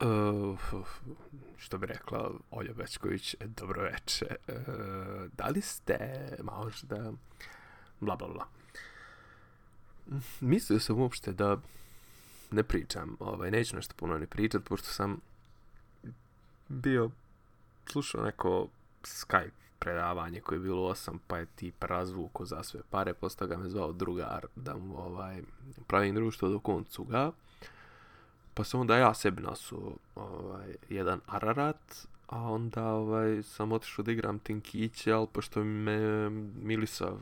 Uh, što bi rekla Olja Bečković, dobro veče. Uh, da li ste možda bla bla bla. Mislio sam uopšte da ne pričam, ovaj, neću nešto puno ne pričat, pošto sam bio slušao neko Skype predavanje koje je bilo osam, pa je tip razvuko za sve pare, posto ga me zvao drugar da mu ovaj, pravim društvo do koncu ga. Pa sam onda ja sebi nasu ovaj, jedan Ararat, a onda ovaj, sam otišao da igram Tenkiće, ali pošto me Milisa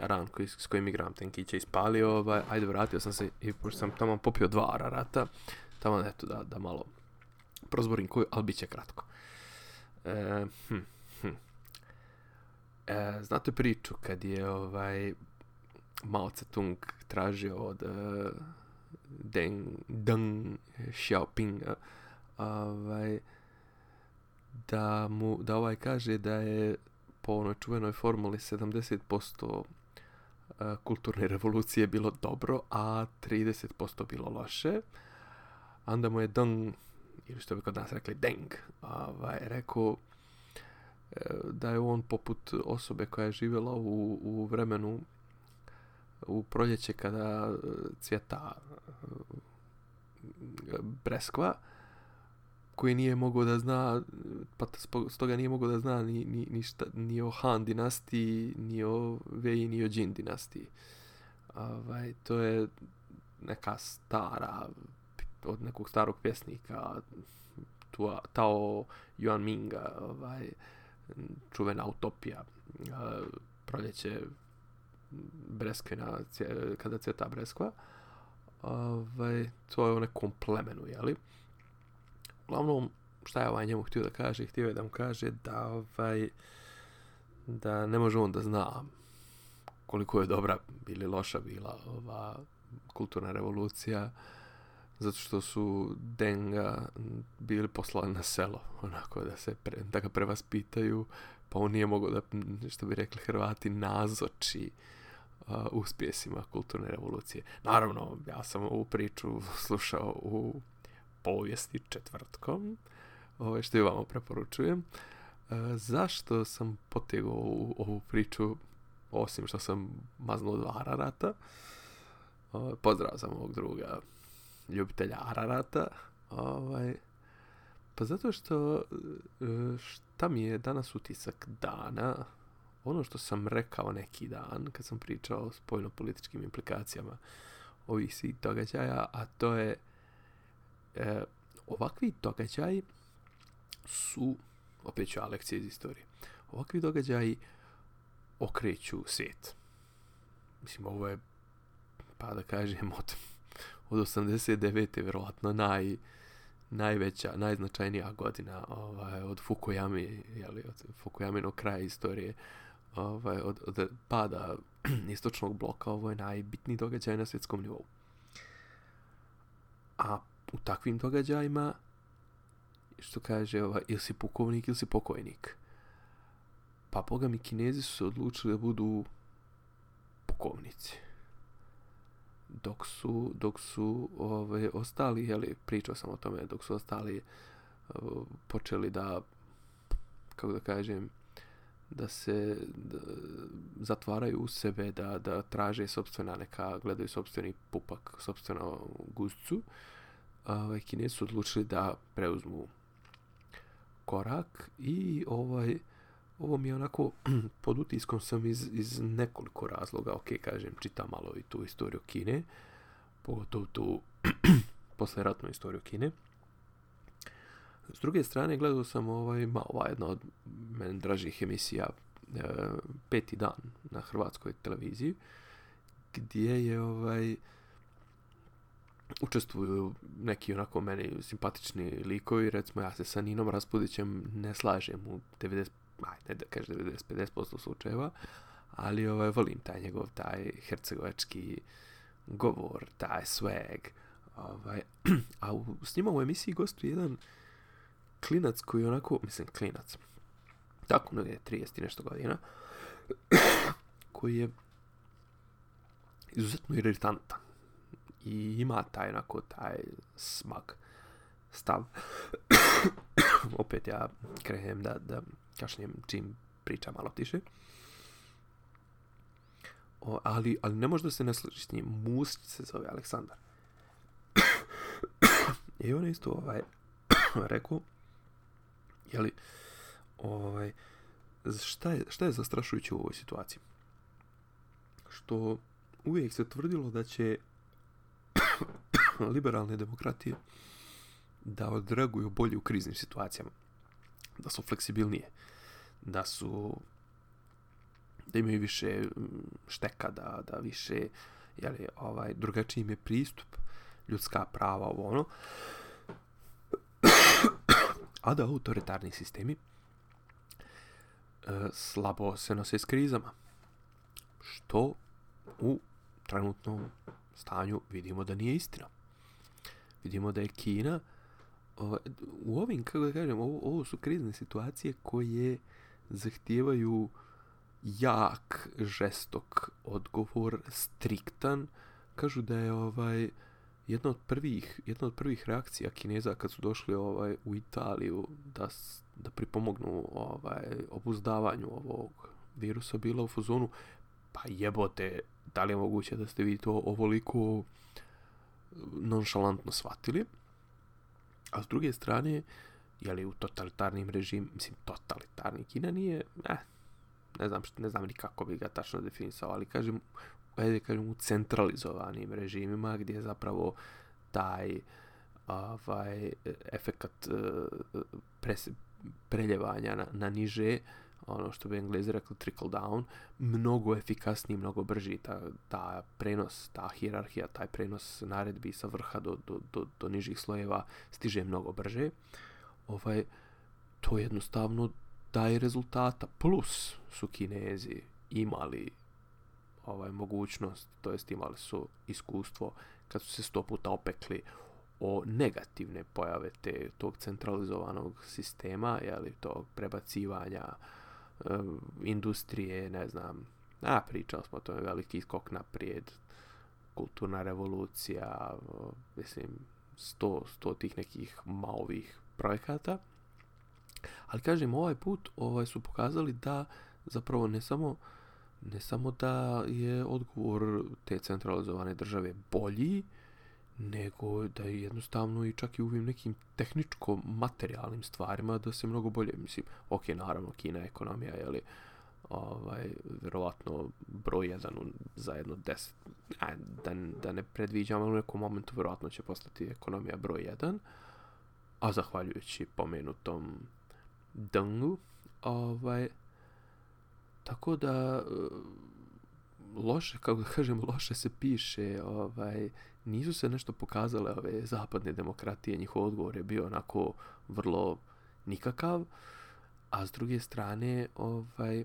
Jaran koji, s kojim igram Tenkiće ispalio, ovaj, ajde vratio sam se i pošto sam tamo popio dva Ararata, tamo eto da, da malo prozborim koju, ali bit će kratko. E, hm, hm. E, znate priču kad je ovaj Mao Tse-tung tražio od e, Deng, Deng Xiaoping ovaj, da mu da ovaj kaže da je po onoj čuvenoj formuli 70% e, kulturne revolucije bilo dobro, a 30% bilo loše. Onda mu je Deng, ili što bi kod nas rekli Deng, ovaj, rekao e, da je on poput osobe koja je živjela u, u vremenu u proljeće kada e, cvjeta e, breskva koji nije mogao da zna pa stoga nije mogao da zna ni, ni, ni, šta, ni o Han dinastiji ni o Wei ni o Jin dinastiji. Ovaj, to je neka stara od nekog starog pjesnika tua, Tao Yuan Minga ovaj, čuvena utopija e, proljeće breskve na, kada cvjeta breskva ovaj, to je u nekom plemenu, jeli? Uglavnom, šta je ovaj njemu htio da kaže? Htio je da mu kaže da, ovaj, da ne može on da zna koliko je dobra ili loša bila ova kulturna revolucija zato što su Denga bili poslani na selo onako da se pre, da ga prevaspitaju pa on nije mogao da što bi rekli Hrvati nazoči uh, uh, uspjesima kulturne revolucije. Naravno, ja sam ovu priču slušao u povijesti četvrtkom, ovaj, što i vama preporučujem. E, zašto sam potegao ovu, ovu priču, osim što sam maznuo dva Ararata? E, pozdrav sam ovog druga ljubitelja Ararata. Ovaj, pa zato što e, šta mi je danas utisak dana, ono što sam rekao neki dan kad sam pričao o spojno-političkim implikacijama ovih svih događaja, a to je e, ovakvi događaji su, opet ću lekcije iz istorije, ovakvi događaji okreću svijet. Mislim, ovo je, pa da kažem, od, od 89. vjerovatno naj, najveća, najznačajnija godina ovaj, od Fukuyami, jeli, od Fukuyaminog kraja istorije, ovaj, od, od pada istočnog bloka, ovo je najbitniji događaj na svjetskom nivou. A u takvim događajima, što kaže, ovaj, ili si pukovnik ili si pokojnik. Pa boga mi kinezi su se odlučili da budu pukovnici. Dok su, dok su ovaj, ostali, jeli, pričao sam o tome, dok su ostali eh, počeli da, kako da kažem, da se da, zatvaraju u sebe, da, da traže sobstvena neka, gledaju sobstveni pupak, sobstveno guzcu, ovaj, kinezi su odlučili da preuzmu korak i ovaj ovo mi je onako pod utiskom sam iz, iz nekoliko razloga, ok, kažem, čitam malo i tu istoriju Kine, pogotovo tu posleratnu istoriju Kine. S druge strane, gledao sam ovaj, ma, ova jedna od meni dražih emisija, e, peti dan na hrvatskoj televiziji, gdje je ovaj učestvuju neki onako meni simpatični likovi, recimo ja se sa Ninom Raspudićem ne slažem u 90, ajde da kažem 90-50% slučajeva, ali ovaj, volim taj njegov, taj hercegovački govor, taj swag, ovaj, a u, s njima u emisiji gostuje jedan uh, klinac koji je onako, mislim, klinac, tako ne je 30 nešto godina, koji je izuzetno irritantan i ima taj onako taj smag stav. Opet ja krenem da, da kašnjem čim priča malo tiše. O, ali, ali ne može da se ne složi s njim. Musić se zove Aleksandar. I e, on isto ovaj, rekao, jeli, ovaj, šta je, šta je zastrašujuće u ovoj situaciji? Što uvijek se tvrdilo da će liberalne demokratije da odreaguju bolje u kriznim situacijama. Da su fleksibilnije. Da su da imaju više mm, šteka, da, da više jeli, ovaj, drugačiji im je pristup ljudska prava ovo ono. A da autoritarni sistemi e, slabo se nose s krizama. Što u trenutnom stanju vidimo da nije istina. Vidimo da je Kina u ovim, kako da kažem, ovo, ovo su krizne situacije koje zahtijevaju jak, žestok odgovor, striktan. Kažu da je ovaj jedna od prvih, jedna od prvih reakcija Kineza kad su došli ovaj u Italiju da da pripomognu ovaj obuzdavanju ovog virusa bila u fazonu pa jebote da li je moguće da ste vi to ovoliko eh, nonšalantno shvatili? A s druge strane je li u totalitarnim režim mislim totalitarni Kina nije eh, ne znam ne znam ni kako bi ga tačno definisao ali kažem ajde kažem u centralizovanim režimima gdje je zapravo taj ovaj efekat eh, pres, preljevanja na, na niže ono što bi englezi rekli trickle down mnogo efikasniji mnogo brži. Ta, ta prenos ta hijerarhija taj prenos naredbi sa vrha do, do, do, do nižih slojeva stiže mnogo brže. Ovaj to jednostavno daje rezultata. Plus su kinezi imali ovaj mogućnost, to jest imali su iskustvo kad su se sto puta opekli o negativne pojave te, tog centralizovanog sistema, jeli, tog prebacivanja e, industrije, ne znam, a pričali smo o tome, veliki skok naprijed, kulturna revolucija, mislim, sto, sto tih nekih maovih projekata. Ali kažem, ovaj put ovaj su pokazali da zapravo ne samo ne samo da je odgovor te centralizovane države bolji, nego da je jednostavno i čak i u ovim nekim tehničko-materijalnim stvarima da se mnogo bolje, mislim, ok, naravno, Kina ekonomija, je li, ovaj, verovatno broj jedan za jedno deset, a, da, da ne predviđam, u nekom momentu verovatno će postati ekonomija broj jedan, a zahvaljujući pomenutom Dengu, ovaj, Tako da loše, kako da kažem, loše se piše, ovaj, nisu se nešto pokazale ove zapadne demokratije, njihov odgovor je bio onako vrlo nikakav, a s druge strane, ovaj, e,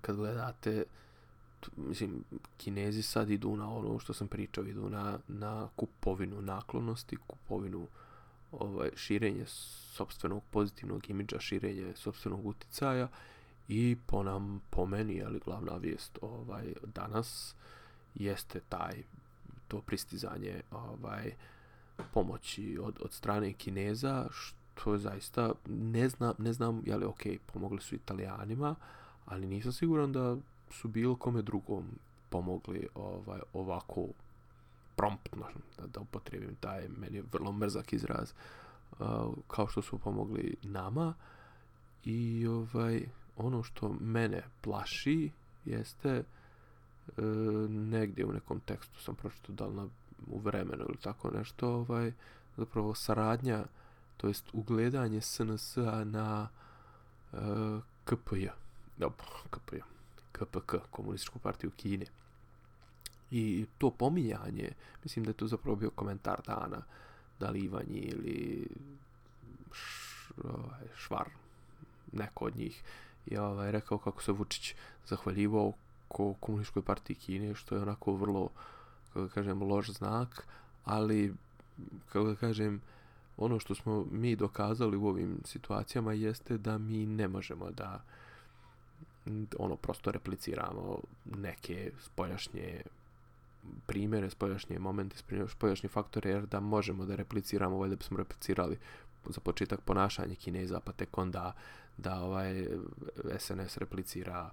kad gledate, mislim, kinezi sad idu na ono što sam pričao, idu na, na kupovinu naklonosti, kupovinu ovaj, širenje sobstvenog pozitivnog imidža, širenje sobstvenog uticaja, I po nam, po meni, ali glavna vijest ovaj danas jeste taj to pristizanje ovaj pomoći od, od strane Kineza, što je zaista, ne znam, ne znam, je li ok, pomogli su Italijanima, ali nisam siguran da su bilo kome drugom pomogli ovaj ovako promptno, da, da upotrebim taj, meni je vrlo mrzak izraz, uh, kao što su pomogli nama i ovaj ono što mene plaši jeste e, negdje u nekom tekstu sam pročitao da li na, u vremenu ili tako nešto ovaj zapravo saradnja to jest ugledanje SNS-a na e, KPJ da, KPJ KPK, Komunističku partiju Kine. I to pominjanje mislim da je to zapravo bio komentar dana da li Ivanji ili š, ovaj, Švar neko od njih je ovaj, rekao kako se Vučić zahvaljivao ko komunističkoj partiji Kine, što je onako vrlo, kako da kažem, loš znak, ali, kako da kažem, ono što smo mi dokazali u ovim situacijama jeste da mi ne možemo da ono prosto repliciramo neke spoljašnje primjere, spoljašnje momente, spoljašnje faktore, jer da možemo da repliciramo, ovaj da bismo replicirali za početak ponašanje Kineza, pa tek onda da ovaj SNS replicira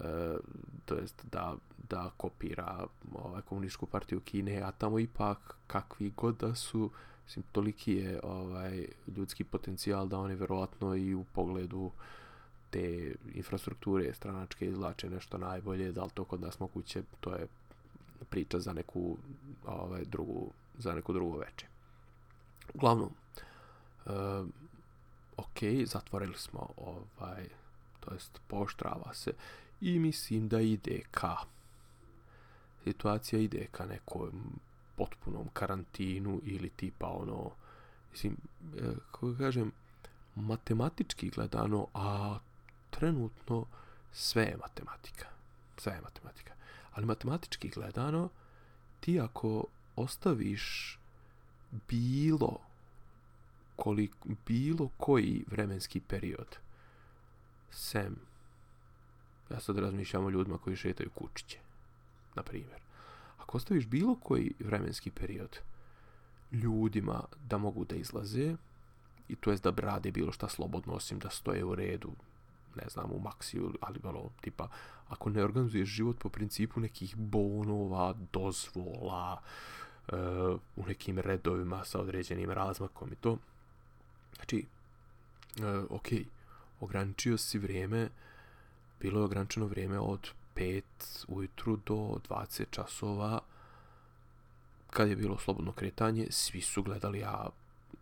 e, to jest da, da kopira ovaj, komunističku partiju Kine, a tamo ipak kakvi god da su, mislim, toliki je ovaj, ljudski potencijal da oni verovatno i u pogledu te infrastrukture stranačke izlače nešto najbolje, da li to kod nas moguće, to je priča za neku ovaj, drugu, za neku drugu veče. Uglavnom, uh, Ehm, ok, zatvorili smo ovaj, to jest poštrava se i mislim da ide ka situacija ide ka nekom potpunom karantinu ili tipa ono mislim, e, kako kažem matematički gledano a trenutno sve je matematika sve je matematika. Ali matematički gledano ti ako ostaviš bilo koliko, bilo koji vremenski period sem ja sad razmišljam o ljudima koji šetaju kučiće na primjer. Ako ostaviš bilo koji vremenski period ljudima da mogu da izlaze i to jest da brade bilo šta slobodno osim da stoje u redu ne znam, u maksiju, ali malo, tipa, ako ne organizuješ život po principu nekih bonova, dozvola, uh, u nekim redovima sa određenim razmakom i to, znači, uh, ok, ograničio si vrijeme, bilo je ograničeno vrijeme od 5 ujutru do 20 časova, kad je bilo slobodno kretanje, svi su gledali a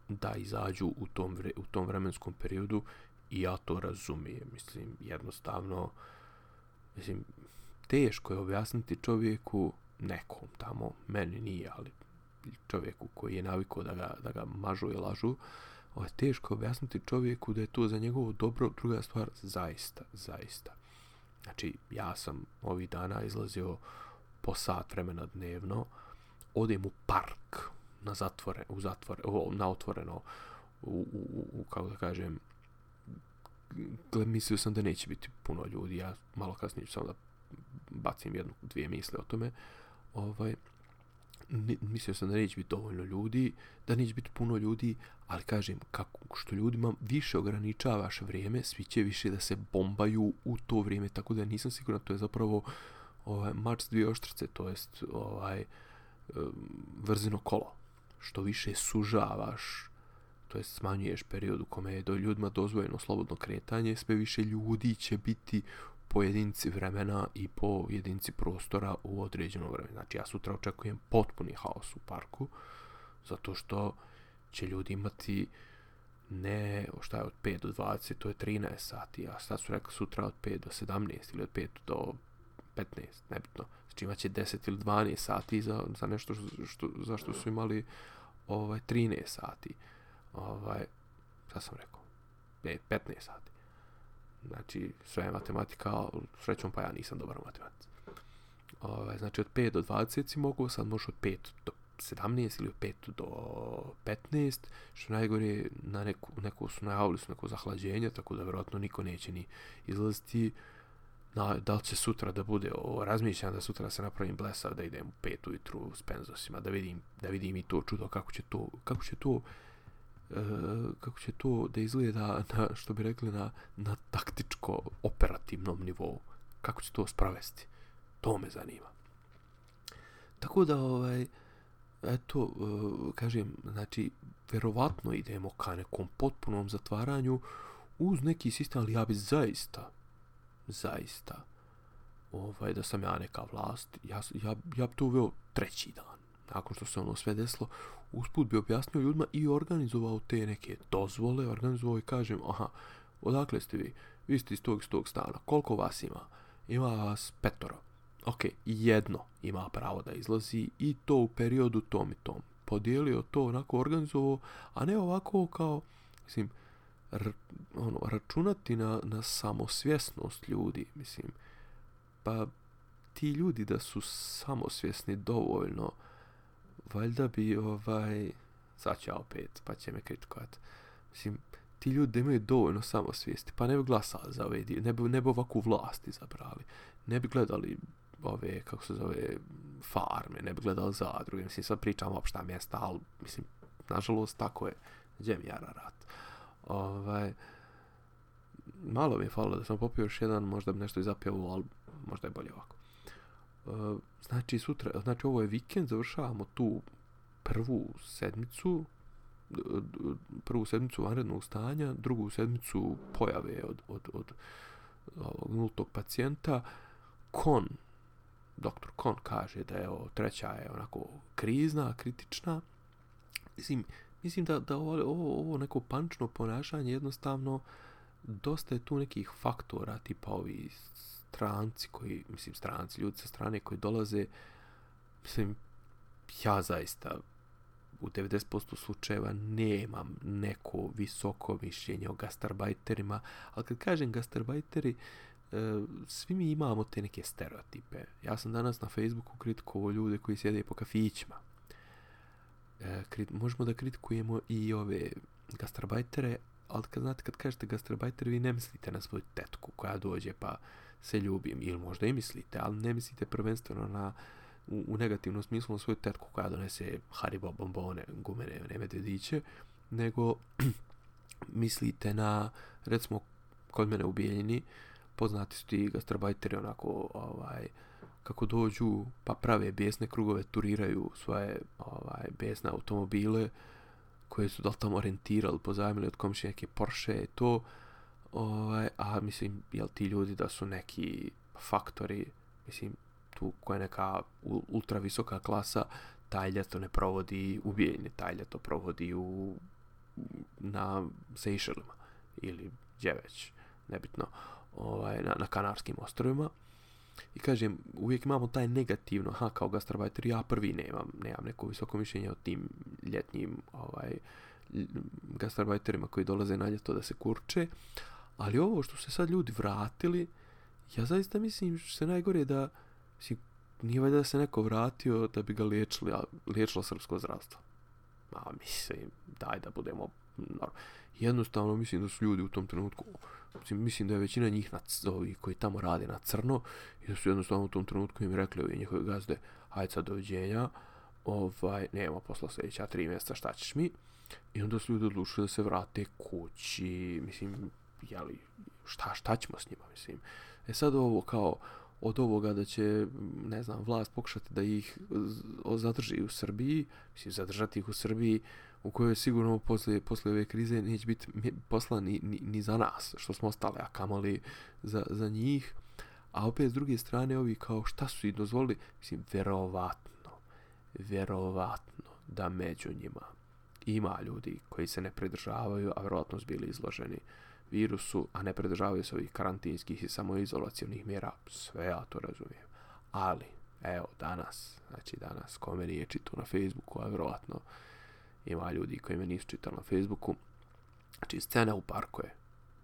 da izađu u tom, vre, u tom vremenskom periodu. I ja to razumijem, mislim, jednostavno, mislim, teško je objasniti čovjeku, nekom tamo, meni nije, ali čovjeku koji je navikao da ga, da ga mažu i lažu, ovo je teško objasniti čovjeku da je to za njegovo dobro, druga stvar, zaista, zaista. Znači, ja sam ovih dana izlazio po sat vremena dnevno, odem u park, na zatvore, u zatvore, o, na otvoreno, u, u, u, kako da kažem, gled, mislio sam da neće biti puno ljudi, ja malo kasnije ću samo da bacim jednu, dvije misle o tome, ovaj, mislio sam da neće biti dovoljno ljudi, da neće biti puno ljudi, ali kažem, kako, što ljudima više ograničavaš vrijeme, svi će više da se bombaju u to vrijeme, tako da nisam siguran, to je zapravo ovaj, mač dvije oštrice, to jest ovaj, vrzino kolo. Što više sužavaš to jest smanjuješ period u kome je do ljudima dozvojeno slobodno kretanje, sve više ljudi će biti po jedinci vremena i po jedinci prostora u određeno vreme. Znači ja sutra očekujem potpuni haos u parku, zato što će ljudi imati ne, šta je od 5 do 20, to je 13 sati, a sad su rekli sutra od 5 do 17 ili od 5 do 15, nebitno. Znači imaće 10 ili 12 sati za, za nešto što, što, za što su imali ovaj 13 sati ovaj, šta sam rekao, 15 sati. Znači, sve je matematika, srećom pa ja nisam dobar u matematici. Ovaj, znači, od 5 do 20 si mogu, sad možeš od 5 do 17 ili od 5 do 15, što najgore, na neku, neku su najavili su neko zahlađenje, tako da vjerojatno niko neće ni izlaziti. Na, da li će sutra da bude, o, razmišljam da sutra se napravim blesav, da idem u 5 ujutru s penzosima, da vidim, da vidim i to čudo, kako će to, kako će to, E, kako će to da izgleda na, što bi rekli na, na taktičko operativnom nivou kako će to spravesti? to me zanima tako da ovaj eto e, kažem znači verovatno idemo ka nekom potpunom zatvaranju uz neki sistem ali ja bi zaista zaista ovaj da sam ja neka vlast ja ja ja bi to uveo treći dan nakon što se ono sve desilo usput bi objasnio ljudima i organizovao te neke dozvole, organizovao i kažem, aha, odakle ste vi? Vi ste iz tog, iz tog stana. Koliko vas ima? Ima vas petoro. Ok, jedno ima pravo da izlazi i to u periodu tom i tom. Podijelio to onako organizovao, a ne ovako kao, mislim, r, ono, računati na, na samosvjesnost ljudi, mislim, pa ti ljudi da su samosvjesni dovoljno, valjda bi ovaj sad ću opet pa će me kritikovat mislim ti ljudi imaju dovoljno samosvijesti pa ne bi glasali za ovaj dio ne bi, ne bi ovakvu vlast izabrali ne bi gledali ove, kako se zove, farme, ne bi gledali zadruge, mislim, sad pričam opšta mjesta, ali, mislim, nažalost, tako je, gdje mi jara rat. Ovaj, malo mi je falilo da sam popio još jedan, možda bi nešto i zapio, ali možda je bolje ovako. Uh, znači, sutra, znači, ovo je vikend, završavamo tu prvu sedmicu, prvu sedmicu vanrednog stanja, drugu sedmicu pojave od, od, od od nultog pacijenta. Kon, doktor Kon kaže da je ovo treća je onako krizna, kritična. Mislim, mislim da, da ovo, ovo, ovo neko pančno ponašanje jednostavno dosta je tu nekih faktora tipa ovi stranci koji, mislim stranci, ljudi sa strane koji dolaze, mislim, ja zaista u 90% slučajeva nemam neko visoko mišljenje o gastarbajterima, ali kad kažem gastarbajteri, uh, E, svi mi imamo te neke stereotipe. Ja sam danas na Facebooku kritikovao ljude koji sjede po kafićima. E, krit, možemo da kritikujemo i ove gastarbajtere, ali kad znate, kad kažete gastarbajter, vi ne mislite na svoju tetku koja dođe pa se ljubim, ili možda i mislite, ali ne mislite prvenstveno na u, u negativnom smislu na svoju tetku koja donese Haribo bombone, gumene, ne medvediće, nego mislite na, recimo, kod mene u Bijeljini, poznati su ti gastarbajteri onako, ovaj, kako dođu, pa prave besne krugove, turiraju svoje ovaj, besne automobile, koje su da tamo rentirali, pozajmili od komšije neke Porsche, to, ovaj, a mislim, jel ti ljudi da su neki faktori, mislim, tu koja je neka ultra visoka klasa, taj ljeto ne provodi u Bijeljni, taj ljeto provodi u, na Seychellima ili gdje već, nebitno, ovaj, na, na Kanarskim ostrovima. I kažem, uvijek imamo taj negativno, ha, kao gastarbajter, ja prvi nemam, nemam neko visoko mišljenje o tim ljetnjim ovaj, gastarbajterima koji dolaze na ljeto da se kurče, ali ovo što se sad ljudi vratili, ja zaista mislim što se najgore da, Mislim, nije valjda da se neko vratio da bi ga liječili, a liječilo srpsko zdravstvo. Ma, mislim, daj da budemo... normalni Jednostavno, mislim da su ljudi u tom trenutku... Mislim, mislim da je većina njih na, ovi, koji tamo rade na crno i da su jednostavno u tom trenutku im rekli ovi njihove gazde hajde sad doviđenja, ovaj, nema posla sljedeća tri mjesta šta ćeš mi? I onda su ljudi odlučili da se vrate kući, mislim, jeli, šta, šta ćemo s njima, mislim. E sad ovo kao, od ovoga da će, ne znam, vlast pokušati da ih zadrži u Srbiji, mislim, zadržati ih u Srbiji, u kojoj sigurno posle, posle ove krize neće biti posla ni, ni, ni za nas, što smo ostale, a kamali za, za njih. A opet s druge strane, ovi kao šta su i dozvolili, mislim, verovatno, verovatno da među njima ima ljudi koji se ne pridržavaju, a verovatno su bili izloženi virusu, a ne pridržavaju se ovih karantinskih i samoizolacijonih mjera, sve ja to razumijem. Ali, evo, danas, znači danas, kome riječi tu na Facebooku, a vjerovatno ima ljudi koji me nisu čitali na Facebooku, znači scena u parku je,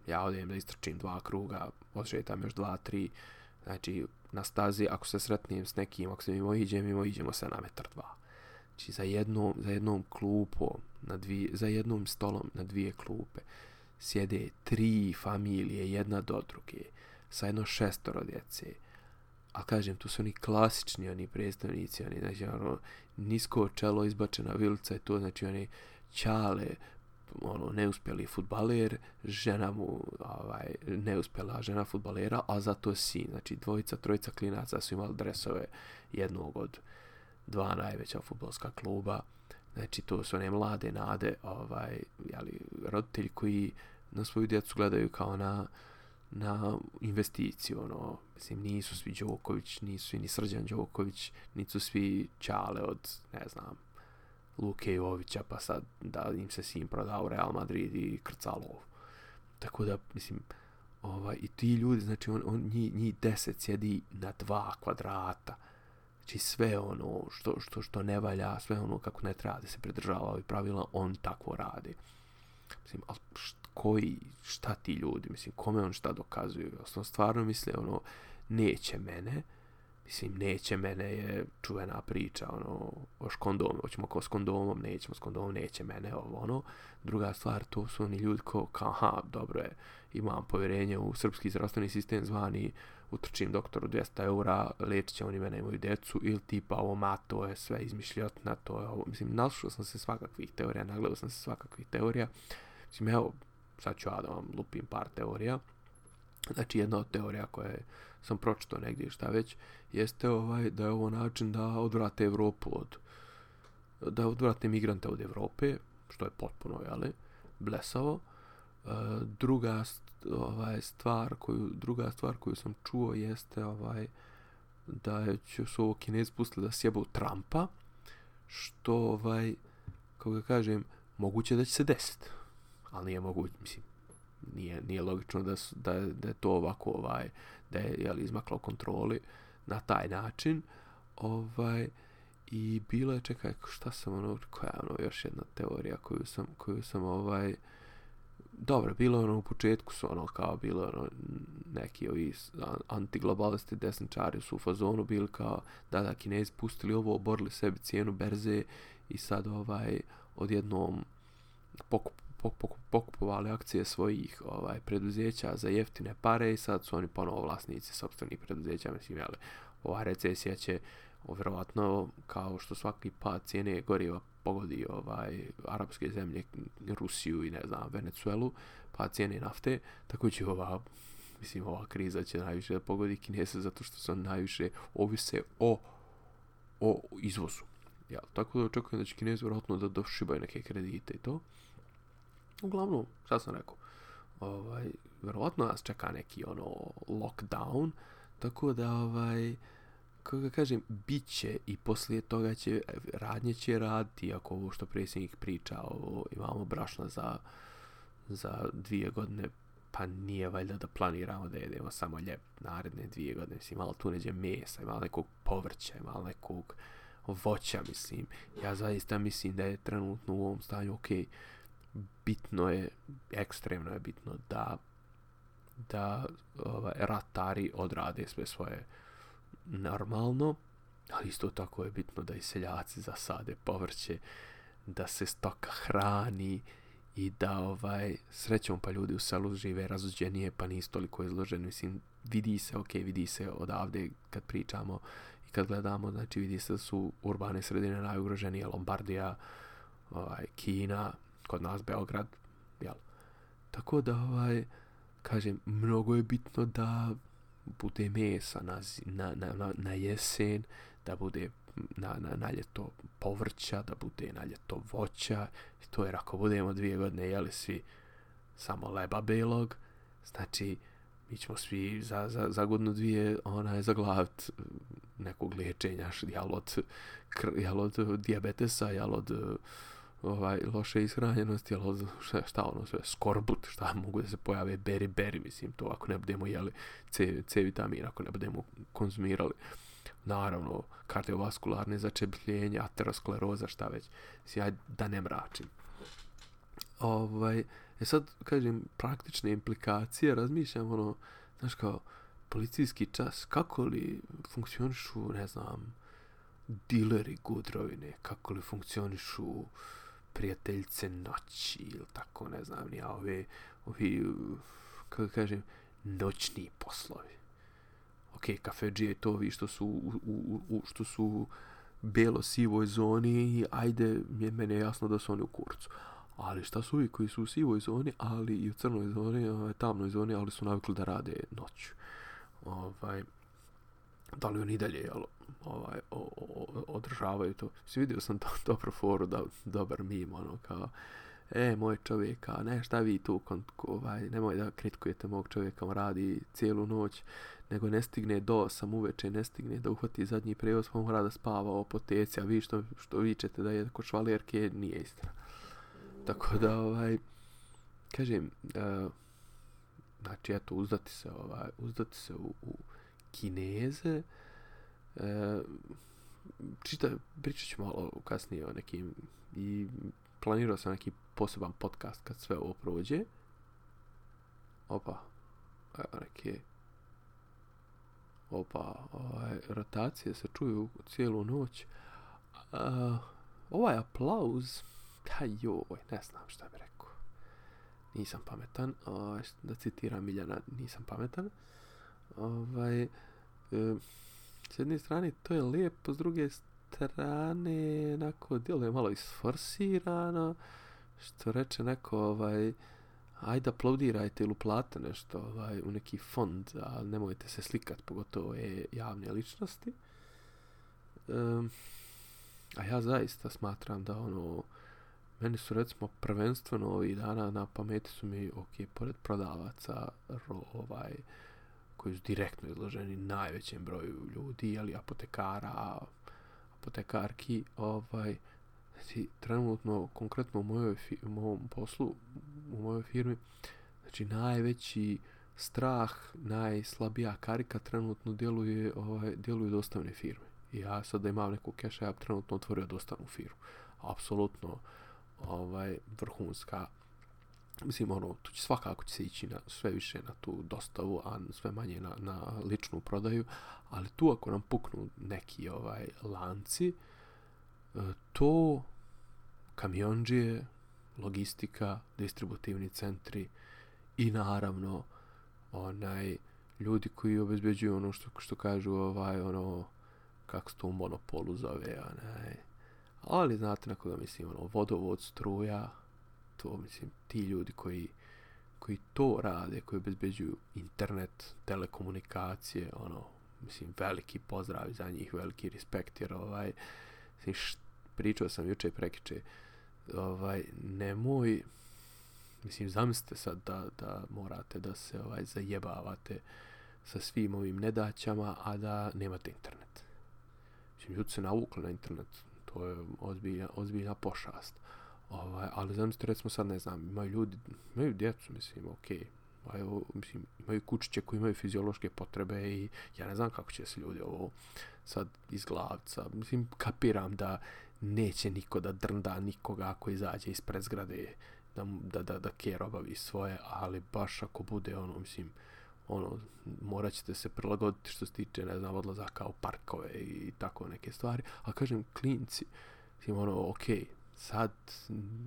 ja odijem da istrčim dva kruga, odšetam još dva, tri, znači na stazi, ako se sretnijem s nekim, ako se mimo iđem, mimo iđemo se na metar dva. Znači za jednom, za jednom klupom, na dvije, za jednom stolom na dvije klupe, sjede tri familije, jedna do druge, sa jedno šestoro djece. A kažem, tu su oni klasični, oni predstavnici, oni, znači, ono, nisko čelo izbačena vilica je to, znači, oni čale, ono, neuspjeli futbaler, žena mu, ovaj, neuspjela žena futbalera, a zato sin, znači, dvojica, trojica klinaca su imali dresove jednog od dva najveća futbolska kluba, Znači, to su one mlade nade, ovaj, jeli, roditelji koji na svoju djecu gledaju kao na, na investiciju, ono, mislim, nisu svi Đoković, nisu svi ni Srđan Đoković, nisu svi Čale od, ne znam, Luke Jovića, pa sad da im se sin prodao Real Madrid i Krcalov. Tako da, mislim, ovaj, i ti ljudi, znači, on, on, njih, njih deset sjedi na dva kvadrata, Znači sve ono što, što, što ne valja, sve ono kako ne treba da se pridržava ovih pravila, on tako radi. Mislim, ali št, koji, šta ti ljudi, mislim, kome on šta dokazuje? Osnovno, stvarno misle, ono, neće mene, Mislim, neće mene je čuvena priča, ono, o škondom, hoćemo ko s kondomom, nećemo s kondomom, neće mene, ovo, ono. Druga stvar, to su oni ljudi ko, kao, aha, dobro je, imam povjerenje u srpski zdravstveni sistem zvani, utrčim doktoru 200 eura, lečit će oni mene i moju decu, ili tipa, ovo, ma, to je sve izmišljotna, to je ovo, mislim, naslušao sam se svakakvih teorija, nagledao sam se svakakvih teorija, mislim, evo, sad ću ja da vam lupim par teorija, znači, jedna od teorija koja sam pročitao negdje šta već, jeste ovaj da je ovo način da odvrate Evropu od da odvrate migrante od Evrope, što je potpuno jale, blesavo. E, druga ovaj stvar koju druga stvar koju sam čuo jeste ovaj da je će su ovo Kinezi pustili da sjebu Trumpa, što ovaj kako ga kažem, moguće da će se desiti. Ali nije moguće, mislim, nije, nije logično da, su, da, da je to ovako ovaj da je jeli, izmaklo kontroli na taj način ovaj i bilo je čekaj šta sam ono koja je ono još jedna teorija koju sam koju sam ovaj dobro bilo ono u početku su ono kao bilo ono neki ovi antiglobalisti desničari su u fazonu bili kao da da kinezi pustili ovo oborili sebi cijenu berze i sad ovaj odjednom pokup, pokupovali akcije svojih ovaj preduzeća za jeftine pare i sad su oni ponovo vlasnici sopstvenih preduzeća mislim jel, ova recesija će vjerovatno kao što svaki pad cijene goriva pogodi ovaj arapske zemlje Rusiju i ne znam Venecuelu pa cijene nafte tako će ova mislim ova kriza će najviše da pogodi Kinese zato što su najviše ovise o o izvozu ja tako da očekujem da će Kinezi vjerojatno da došibaju neke kredite i to. Uglavnom, šta sam rekao, ovaj, verovatno nas čeka neki ono lockdown, tako da ovaj, kako ga kažem, bit će i poslije toga će, radnje će raditi, ako ovo što predsjednik priča, ovo, imamo brašna za, za dvije godine, pa nije valjda da planiramo da jedemo samo ljep naredne dvije godine, mislim, malo tu neđe mesa, malo nekog povrća, malo nekog voća, mislim, ja zaista mislim da je trenutno u ovom stanju, okej, okay, bitno je, ekstremno je bitno da da ovaj, ratari odrade sve svoje normalno, ali isto tako je bitno da i seljaci zasade povrće, da se stoka hrani i da ovaj srećom pa ljudi u selu žive razuđenije pa nisu toliko izloženi. Mislim, vidi se, ok, vidi se odavde kad pričamo i kad gledamo, znači vidi se da su urbane sredine najugroženije, Lombardija, ovaj, Kina, kod nas Beograd, jel? Tako da, ovaj, kažem, mnogo je bitno da bude mesa na, na, na, na jesen, da bude na, na, na ljeto povrća, da bude na ljeto voća. I to jer ako budemo dvije godine jeli svi samo leba belog, znači mi ćemo svi za, za, za godinu dvije onaj, zaglavit nekog liječenja, jel od, jel od diabetesa, jel od ovaj loše ishranjenosti, ali šta, šta ono sve, skorbut, šta mogu da se pojave, beri, beri, mislim, to ako ne budemo jeli C, C vitamin, ako ne budemo konzumirali. Naravno, kardiovaskularne začepljenje, ateroskleroza, šta već. Mislim, ja da ne mračim. Ovaj, e sad, kažem, praktične implikacije, razmišljam, ono, znaš kao, policijski čas, kako li funkcionišu, ne znam, dileri gudrovine, kako li funkcionišu uh, prijateljice noći ili tako, ne znam, ja ove, ovi, kako kažem, noćni poslovi. Ok, kafeđije to vi što su u, u, u, što su belo-sivoj zoni, i ajde, je mene jasno da su oni u kurcu. Ali šta su ovi koji su u sivoj zoni, ali i u crnoj zoni, ovaj, tamnoj zoni, ali su navikli da rade noću. Ovaj, da li oni dalje, jel, ovaj, o, o, održavaju to. Svi vidio sam to dobro foru, da, dobar mim, ono, kao, e, moj čovjek, a ne, šta vi tu, kon, ovaj, nemoj da kritikujete mog čovjeka, on radi cijelu noć, nego ne stigne do sam uveče, ne stigne da uhvati zadnji prevoz, pa mora da spava o poteci, a vi što, što vičete da je ko švalerke, nije istina. Tako da, ovaj, kažem, uh, znači, eto, uzdati se, ovaj, uzdati se u, u Kineze, E, čita, pričat ću malo kasnije o nekim i planirao sam neki poseban podcast kad sve ovo prođe. Opa, evo neke opa, ovaj, rotacije se čuju cijelu noć. Uh, ovaj aplauz, ha joj, ne znam šta bi rekao. Nisam pametan, A, da citiram Miljana, nisam pametan. Ovaj, e, s jedne strane to je lijepo, s druge strane, onako, djeluje malo isforsirano, što reče neko, ovaj, ajde aplaudirajte ili uplate nešto ovaj, u neki fond, a nemojte se slikat, pogotovo je javne ličnosti. Um, a ja zaista smatram da ono, meni su recimo prvenstveno ovih dana na pameti su mi, ok, pored prodavaca, ro, ovaj, koji su direktno izloženi najvećem broju ljudi, ali apotekara, apotekarki, ovaj, znači, trenutno, konkretno u, mojoj, u mojom poslu, u mojoj firmi, znači, najveći strah, najslabija karika trenutno djeluje, ovaj, djeluje dostavne firme. I ja sad da imam neku keša, ja trenutno otvorio dostavnu firmu. Apsolutno, ovaj, vrhunska, mislim, ono, tu će svakako će se ići na, sve više na tu dostavu, a sve manje na, na ličnu prodaju, ali tu ako nam puknu neki ovaj lanci, e, to kamionđije, logistika, distributivni centri i naravno onaj ljudi koji obezbeđuju ono što što kažu ovaj ono kako se to u monopolu zove onaj. Ali znate na koga mislim ono vodovod struja to mislim ti ljudi koji koji to rade koji obezbeđuju internet telekomunikacije ono mislim veliki pozdrav za njih veliki respekt jer ovaj mislim, št, pričao sam juče i prekiče ovaj, nemoj, mislim, zamislite sad da, da morate da se ovaj zajebavate sa svim ovim nedaćama, a da nemate internet. Mislim, ljudi se navukli na internet, to je ozbiljna, ozbiljna pošast. Ovaj, ali zamislite, recimo sad, ne znam, imaju ljudi, imaju djecu, mislim, okej, okay, evo, mislim, imaju kućiće koji imaju fiziološke potrebe i ja ne znam kako će se ljudi ovo sad iz glavca. Mislim, kapiram da neće niko da drnda nikoga ako izađe ispred zgrade da, da, da, da Kjer obavi svoje, ali baš ako bude ono, mislim, ono, morat ćete se prilagoditi što se tiče, ne znam, odlazaka u parkove i tako neke stvari, a kažem, klinci, mislim, ono, okej, okay, sad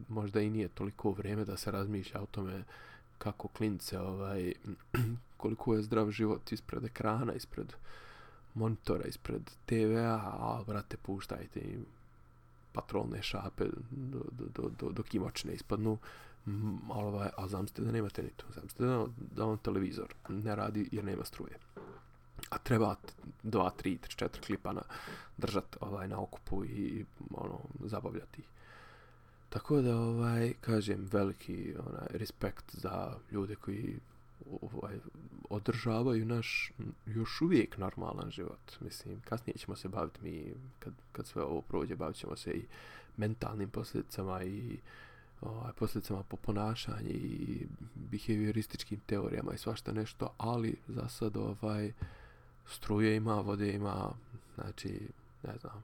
možda i nije toliko vrijeme da se razmišlja o tome kako klince, ovaj, koliko je zdrav život ispred ekrana, ispred monitora, ispred TV-a, a, brate, puštajte im patrolne šape do, do, do, do, do kimočne ispadnu, mm, ovaj, a zamste da nemate ni to, zamste da, da on televizor ne radi jer nema struje. A treba 2, 3, 4 klipa na, držat ovaj, na okupu i ono, zabavljati ih. Tako da, ovaj, kažem, veliki onaj, respekt za ljude koji ovaj, održavaju naš još uvijek normalan život. Mislim, kasnije ćemo se baviti mi, kad, kad sve ovo prođe, bavit ćemo se i mentalnim posljedicama i ovaj, posljedicama po ponašanju i behaviorističkim teorijama i svašta nešto, ali za sad ovaj, struje ima, vode ima, znači, ne znam,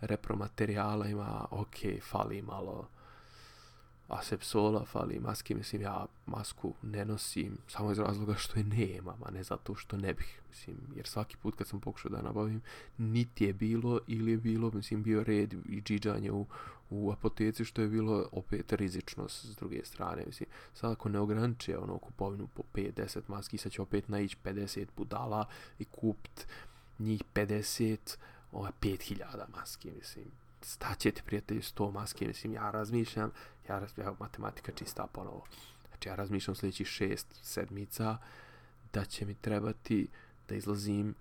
repromaterijala ima, ok, fali malo, asepsola, fali maske, mislim, ja masku ne nosim samo iz razloga što je nemam, a ne zato što ne bih, mislim, jer svaki put kad sam pokušao da nabavim, niti je bilo ili je bilo, mislim, bio red i džiđanje u, u apoteci, što je bilo opet rizično s druge strane, mislim, sad ako ne ograniče ono kupovinu po 5-10 maski, sad će opet naići 50 budala i kupt njih 50, ovaj, 5000 maski, mislim, staćete prijatelji 100 maske, mislim, ja razmišljam, ja razmišljam, matematika čista ponovo. Znači, ja razmišljam sljedećih šest sedmica da će mi trebati da izlazim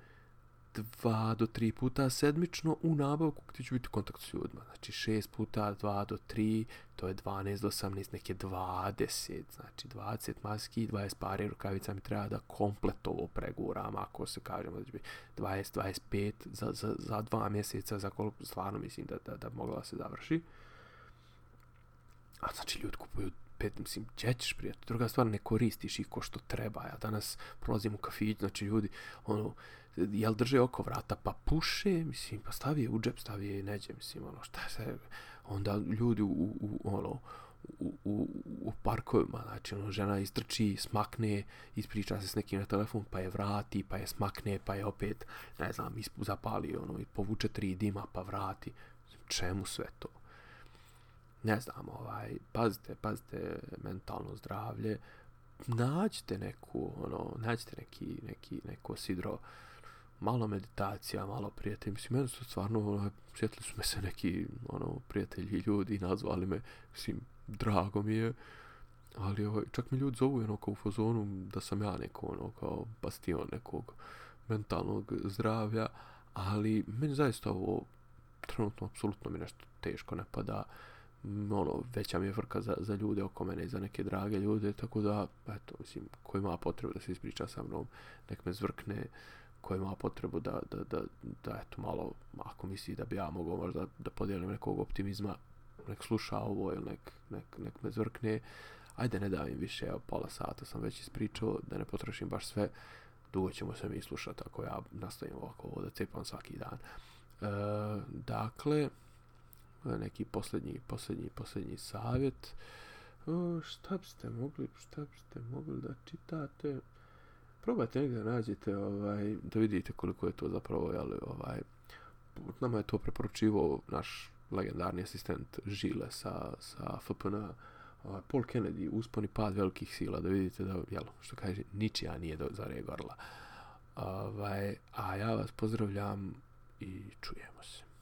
dva do tri puta sedmično u nabavku gdje ću biti u kontaktu s ljudima. Znači, šest puta dva do tri, to je 12 do 18, neke 20, znači 20 maski, i 20 pare rukavica mi treba da komplet ovo preguram, ako se kažemo da će biti 20-25 za, za, za dva mjeseca, za koliko stvarno mislim da, da, da mogla se završi. A znači ljudi kupuju opet, mislim, gdje ćeš prijatelj? Druga stvar, ne koristiš ih ko što treba. Ja danas prolazim u kafić, znači ljudi, ono, jel drže oko vrata, pa puše, mislim, pa stavi je u džep, stavi je neđe, mislim, ono, šta se, onda ljudi u, u, ono, u, u, u parkovima, znači ono, žena istrči, smakne, ispriča se s nekim na telefon, pa je vrati, pa je smakne, pa je opet, ne znam, zapali, ono, i povuče tri dima, pa vrati. Čemu sve to? Ne znam, ovaj, pazite, pazite mentalno zdravlje, nađite neku, ono, nađite neki, neki, neko sidro, malo meditacija, malo prijatelji. Mislim, meni su stvarno, ono, sjetili su me se neki, ono, prijatelji ljudi, nazvali me, mislim, drago mi je, ali ovaj, čak mi ljudi zovu ono kao u fazonu da sam ja neko ono kao bastion nekog mentalnog zdravlja, ali meni zaista ovo trenutno apsolutno mi nešto teško ne pada Mm, ono, veća mi je vrka za, za ljude oko mene i za neke drage ljude, tako da, eto, mislim, ko ima potrebu da se ispriča sa mnom, nek me zvrkne, ko ima potrebu da, da, da, da eto, malo, ako misli da bi ja mogao možda da podijelim nekog optimizma, nek sluša ovo ili nek, nek, nek me zvrkne. Ajde, ne davim više, evo, pola sata sam već ispričao, da ne potrošim baš sve. Dugo ćemo se mi slušati ako ja nastavim ovako ovo da cepam svaki dan. E, dakle, neki posljednji, posljednji, posljednji savjet. O, šta biste mogli, šta biste mogli da čitate? Probajte negdje da nađete, ovaj, da vidite koliko je to zapravo, jel, ovaj, nama je to preporučivo naš legendarni asistent Žile sa, sa FPN, ovaj, Paul Kennedy, usponi pad velikih sila, da vidite da, jel, što kaže, ničija nije do, zaregorla. Ovaj, a ja vas pozdravljam i čujemo se.